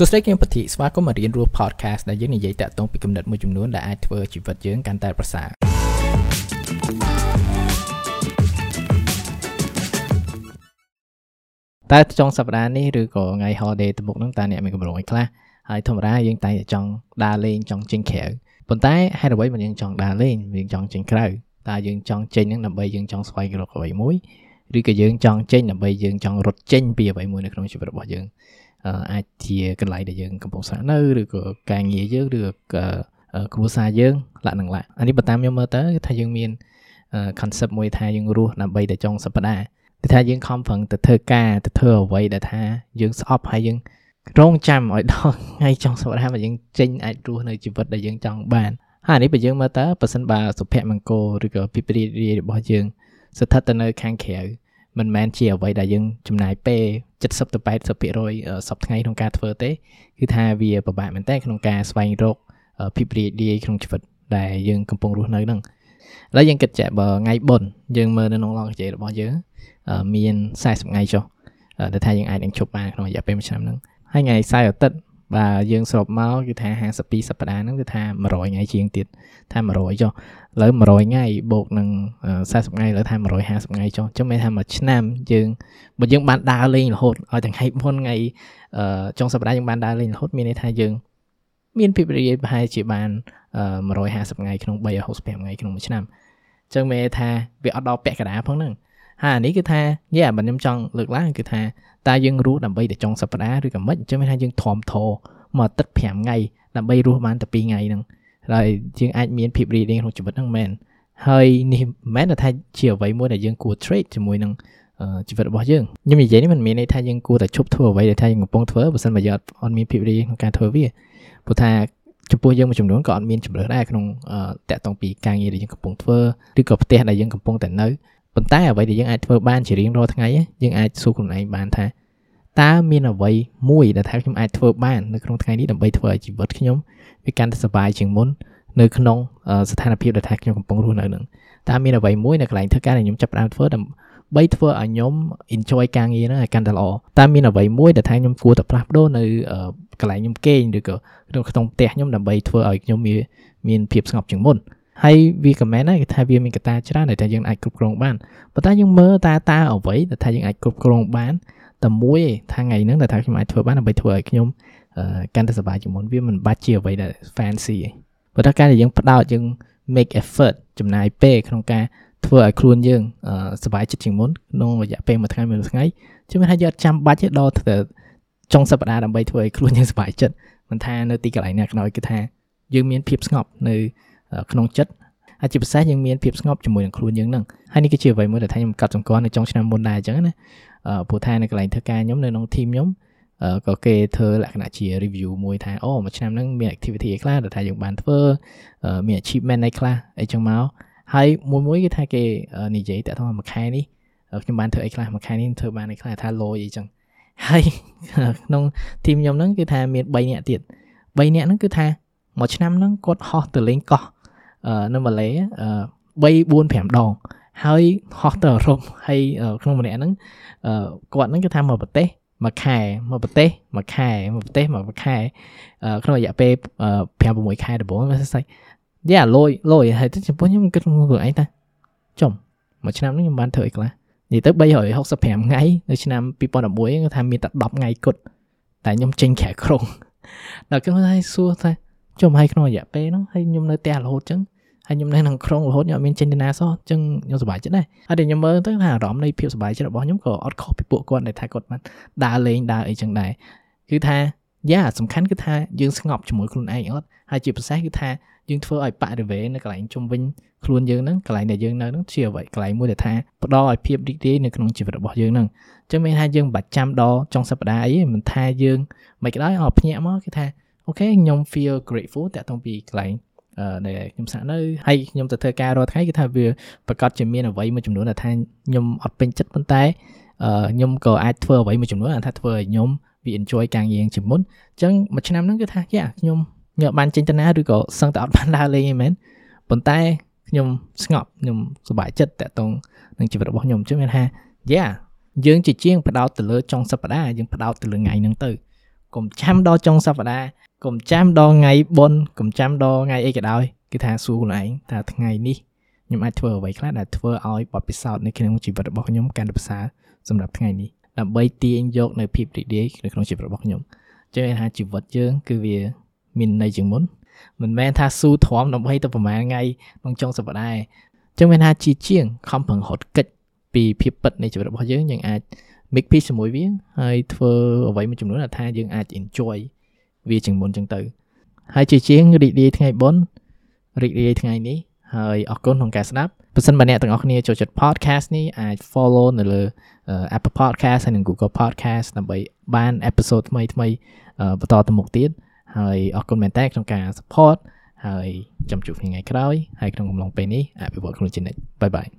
សួស្តីគឹមពធីស្វាគមន៍មករៀនរស់ podcast ដែលយើងនិយាយតាក់ទងពីគំនិតមួយចំនួនដែលអាចធ្វើជីវិតយើងកាន់តែប្រសើរតែចុងសប្តាហ៍នេះឬក៏ថ្ងៃ holiday ទៅមុខហ្នឹងតើអ្នកមានកម្រងអីខ្លះហើយធម្មតាយើងតែចង់ដើរលេងចង់ចេញក្រៅប៉ុន្តែហេតុអ្វីមកយើងចង់ដើរលេងយើងចង់ចេញក្រៅតើយើងចង់ចេញហ្នឹងដើម្បីយើងចង់ស្វែងរកអ្វីមួយឬក៏យើងចង់ចេញដើម្បីយើងចង់រត់ចេញពីអ្វីមួយនៅក្នុងជីវិតរបស់យើង អាចជាកន្លែងដែលយើងកំពុងស្នាក់នៅឬក៏ការងារយើងឬក៏គ្រួសារយើងលក្ខណៈឡាអានេះបើតាមខ្ញុំមើលទៅគឺថាយើងមាន concept មួយថាយើងរស់ដើម្បីតែចុងសប្តាហ៍គឺថាយើងខំប្រឹងទៅធ្វើការទៅធ្វើអ្វីដែលថាយើងស្អប់ហើយយើងរងចាំឲ្យដល់ថ្ងៃចុងសប្តាហ៍មកយើងចេញអាចរស់នៅជីវិតដែលយើងចង់បានហើយនេះបើយើងមើលតើប៉ះសិនបើសុភមង្គលឬក៏ពិព្រារីរបស់យើងស្ថិតទៅនៅខាងក្រៅ មិនមែនជាអ្វីដែលយើងចំណាយពេល70ទៅ80%សប្តាហ៍ថ្ងៃក្នុងការធ្វើទេគឺថាវាពិបាកមែនតើក្នុងការស្វែងរកភាពរីករាយក្នុងជីវិតដែលយើងកំពុងរស់នៅហ្នឹងឥឡូវយើងគិតចាក់បើថ្ងៃបុណ្យយើងមើលនៅក្នុងឡងកញ្ចែរបស់យើងមាន40ថ្ងៃចុះដែលថាយើងអាចនឹងជប់បានក្នុងរយៈពេលមួយឆ្នាំហ្នឹងហើយថ្ងៃសៅរ៍អាទិត្យ បាទយើងសរុបមកគឺថា52សប្តាហ៍ហ្នឹងគឺថា100ថ្ងៃជាងទៀតថា100ចុះឥឡូវ100ថ្ងៃបូកនឹង40ថ្ងៃឥឡូវថា150ថ្ងៃចុះចឹងមានថាមួយឆ្នាំយើងបើយើងបានដើរលេងរហូតឲ្យទាំងថ្ងៃមុនថ្ងៃចុងសប្តាហ៍យើងបានដើរលេងរហូតមានន័យថាយើងមានភាពរីករាយប្រហែលជាបាន150ថ្ងៃក្នុង365ថ្ងៃក្នុងមួយឆ្នាំចឹងមានថាវាអត់ដល់ពាក់កណ្ដាលផងហ្នឹង ហើយអានេះគឺថាយេបើខ្ញុំចង់លើកឡើងគឺថាតើយើងរស់ដើម្បីតែចុងសប្តាហ៍ឬក៏មិនអញ្ចឹងមានថាយើងធំធមួយអាទិត្យ5ថ្ងៃដើម្បីរស់បានតែ2ថ្ងៃហ្នឹងហើយយើងអាចមានភាពរីករាយក្នុងជីវិតហ្នឹងមែនហើយនេះមិនមែនថាជាអ្វីមួយដែលយើងគួរ trade ជាមួយនឹងជីវិតរបស់យើងខ្ញុំនិយាយនេះមិនមានន័យថាយើងគួរតែឈប់ធ្វើអ្វីដែលថាយើងកំពុងធ្វើបើមិនបើយើងអត់មានភាពរីករាយក្នុងការធ្វើវាព្រោះថាចំពោះយើងមួយចំនួនក៏អត់មានជំរឿនដែរក្នុងតាក់ទងពីការងារដែលយើងកំពុងធ្វើឬក៏ផ្ទះដែលយើងកំពុងតែនៅ ប៉ុន្តែអ្វីដែលយើងអាចធ្វើបានជារៀងរាល់ថ្ងៃយើងអាចសួរខ្លួនឯងបានថាតើមានអ្វីមួយដែលថាខ្ញុំអាចធ្វើបាននៅក្នុងថ្ងៃនេះដើម្បីធ្វើឲ្យជីវិតខ្ញុំវាកាន់តែសុបាយជាងមុននៅក្នុងស្ថានភាពដែលថាខ្ញុំកំពុងរស់នៅនឹងតើមានអ្វីមួយនៅកន្លែងធ្វើការដែលខ្ញុំចាប់ផ្ដើមធ្វើដើម្បីធ្វើឲ្យខ្ញុំ enjoy ការងារហ្នឹងឲ្យកាន់តែល្អតើមានអ្វីមួយដែលថាខ្ញុំគួរតែផ្លាស់ប្ដូរនៅកន្លែងខ្ញុំគេងឬក៏ក្នុងក្នុងផ្ទះខ្ញុំដើម្បីធ្វើឲ្យខ្ញុំមានភាពស្ងប់ជាងមុន ហើយវាក៏មែនដែរគេថាវាមានកត្តាច្រើនដែលថាយើងអាចគ្រប់គ្រងបានប៉ុន្តែយើងមើលតើតើអ្វីដែលថាយើងអាចគ្រប់គ្រងបានតែមួយឯងថ្ងៃហ្នឹងដែលថាខ្ញុំអាចធ្វើបានដើម្បីធ្វើឲ្យខ្ញុំកាន់តែសប្បាយជាងមុនវាមិនបាច់ជាអ្វីដែល fancy ឯងប៉ុន្តែការដែលយើងផ្ដោតយើង make effort ចំណាយពេលក្នុងការធ្វើឲ្យខ្លួនយើងសប្បាយចិត្តជាងមុនក្នុងរយៈពេលមួយថ្ងៃមួយថ្ងៃជឿថាយើងអត់ចាំបាច់ទេដល់ទៅចុងសប្តាហ៍ដើម្បីធ្វើឲ្យខ្លួនយើងសប្បាយចិត្តមិនថានៅទីកន្លែងណាក៏ដោយគឺថាយើងមានភាពស្ងប់នៅ ក្នុងចិត្តហើយជាពិសេសយើងមានភាពស្ងប់ជាមួយនឹងខ្លួនយើងហ្នឹងហើយនេះគឺជាអ្វីមួយដែលថាខ្ញុំកាត់សម្គាល់នៅចុងឆ្នាំមុនដែរអញ្ចឹងណាព្រោះថានៅកន្លែងធ្វើការខ្ញុំនៅក្នុង team ខ្ញុំក៏គេធ្វើលក្ខណៈជា review មួយថាអូមួយឆ្នាំហ្នឹងមាន activity អីខ្លះដែលថាយើងបានធ្វើមាន achievement អីខ្លះអីចឹងមកហើយមួយមួយគឺថាគេនិយាយតើថាមួយខែនេះខ្ញុំបានធ្វើអីខ្លះមួយខែនេះធ្វើបានអីខ្លះថាលយអីចឹងហើយក្នុង team ខ្ញុំហ្នឹងគឺថាមាន3នាក់ទៀត3នាក់ហ្នឹងគឺថាមួយឆ្នាំហ្នឹងគាត់ហោះទៅលេងកោះ នៅម៉ាឡេ3 4 5ដងហើយហោះទៅអឺរ៉ុបហើយក្នុងម្នាក់ហ្នឹងគាត់ហ្នឹងគឺថាមកប្រទេសមួយខែមកប្រទេសមួយខែមកប្រទេសមួយខែក្នុងរយៈពេល5 6ខែដំបូងវាស្អីយ៉ាលយលយហើយចំពោះខ្ញុំគិតខ្លួនឯងតាចំមួយឆ្នាំនេះខ្ញុំបានធ្វើអីខ្លះនិយាយទៅ365ថ្ងៃនៅឆ្នាំ2011គឺថាមានតែ10ថ្ងៃគត់តែខ្ញុំចេញក្រៅក្រុងដល់ខ្ញុំថាសួរថាចុះហើយក្នុងរយៈពេលហ្នឹងហើយខ្ញុំនៅផ្ទះរហូតចឹង ហើយខ្ញុំនៅក្នុងក្រុងរហូតខ្ញុំអត់មានចេញទៅណាសោះចឹងខ្ញុំសប្បាយចិត្តដែរហើយតែខ្ញុំមើលទៅថាអារម្មណ៍នៃភាពសប្បាយចិត្តរបស់ខ្ញុំក៏អត់ខុសពីពួកគាត់ដែលថាគាត់បានដើរលេងដើរអីចឹងដែរគឺថាយ៉ាសំខាន់គឺថាយើងស្ងប់ជាមួយខ្លួនឯងអត់ហើយជាពិសេសគឺថាយើងធ្វើឲ្យបរិវេណនៅកន្លែងជុំវិញខ្លួនយើងហ្នឹងកន្លែងដែលយើងនៅហ្នឹងជាអ្វីកន្លែងមួយដែលថាផ្ដល់ឲ្យភាពរីករាយនៅក្នុងជីវិតរបស់យើងហ្នឹងអញ្ចឹងមានថាយើងមិនបាច់ចាំដល់ចុងសប្តាហ៍អីមិនថាយើងមិនក្តៅអត់ភ្ញាក់មកគឺថាអូខេខ្ញុំ feel grateful តាក់ទងពីកន្លែង ដែលខ្ញុំស្នាក់នៅហើយខ្ញុំទៅធ្វើការរាល់ថ្ងៃគឺថាវាប្រកាសជាមានអ្វីមួយចំនួនដែលថាខ្ញុំអត់ពេញចិត្តប៉ុន្តែខ្ញុំក៏អាចធ្វើអ្វីមួយចំនួនថាធ្វើឲ្យខ្ញុំវា enjoy ការងារជាមុនអញ្ចឹងមួយឆ្នាំហ្នឹងគឺថាយ៉ាខ្ញុំខ្ញុំបានចេញទៅណាឬក៏សឹងតែអត់បានដើរលេងឯមែនប៉ុន្តែខ្ញុំស្ងប់ខ្ញុំសប្បាយចិត្តតាក់ទងនឹងជីវិតរបស់ខ្ញុំអញ្ចឹងមានថាយ៉ាយើងជាជាងផ្ដោតទៅលើចុងសប្តាហ៍យើងផ្ដោតទៅលើថ្ងៃហ្នឹងទៅកុំចាំដល់ចុងសប្តាហ៍ កុំចាំដល់ថ្ងៃបុណ្យកុំចាំដល់ថ្ងៃអីក៏ដោយគឺថាសួរខ្លួនឯងថាថ្ងៃនេះខ្ញុំអាចធ្វើអ្វីខ្លះដែលធ្វើឲ្យបទពិសោធន៍នៅក្នុងជីវិតរបស់ខ្ញុំកាន់តែប្រសើរសម្រាប់ថ្ងៃនេះដើម្បីទាញយកនៅភាពរីករាយនៅក្នុងជីវិតរបស់ខ្ញុំចឹងថាជីវិតយើងគឺវាមានន័យជាងមុនមិនមែនថាស៊ូទ្រាំដើម្បីទៅប្រហែលថ្ងៃក្នុងចុងសប្តាហ៍ចឹងមានថាជាជាងខំប្រឹងរត់កិច្ចពីភាពពិតនៃជីវិតរបស់យើងយើងអាច make peace ជាមួយវាហើយធ្វើអ្វីមួយចំនួនថាយើងអាច enjoy វាជាងមុនចឹងទៅ ហើយជាជាងរីករាយថ្ងៃបុណ្យរីករាយថ្ងៃនេះហើយអរគុណក្នុងការស្ដាប់បើសិនបើអ្នកទាំងអស់គ្នាចូលចិត្ត podcast នេះអាច follow នៅលើ Apple Podcast ហើយនិង Google Podcast ដើម្បីបាន episode ថ្មីថ្មីបន្តទៅមុខទៀតហើយអរគុណមែនតើក្នុងការ support ហើយចាំជួបគ្នាថ្ងៃក្រោយហើយក្នុងកំឡុងពេលនេះអភិវឌ្ឍខ្លួនជានិច្ចបាយបាយ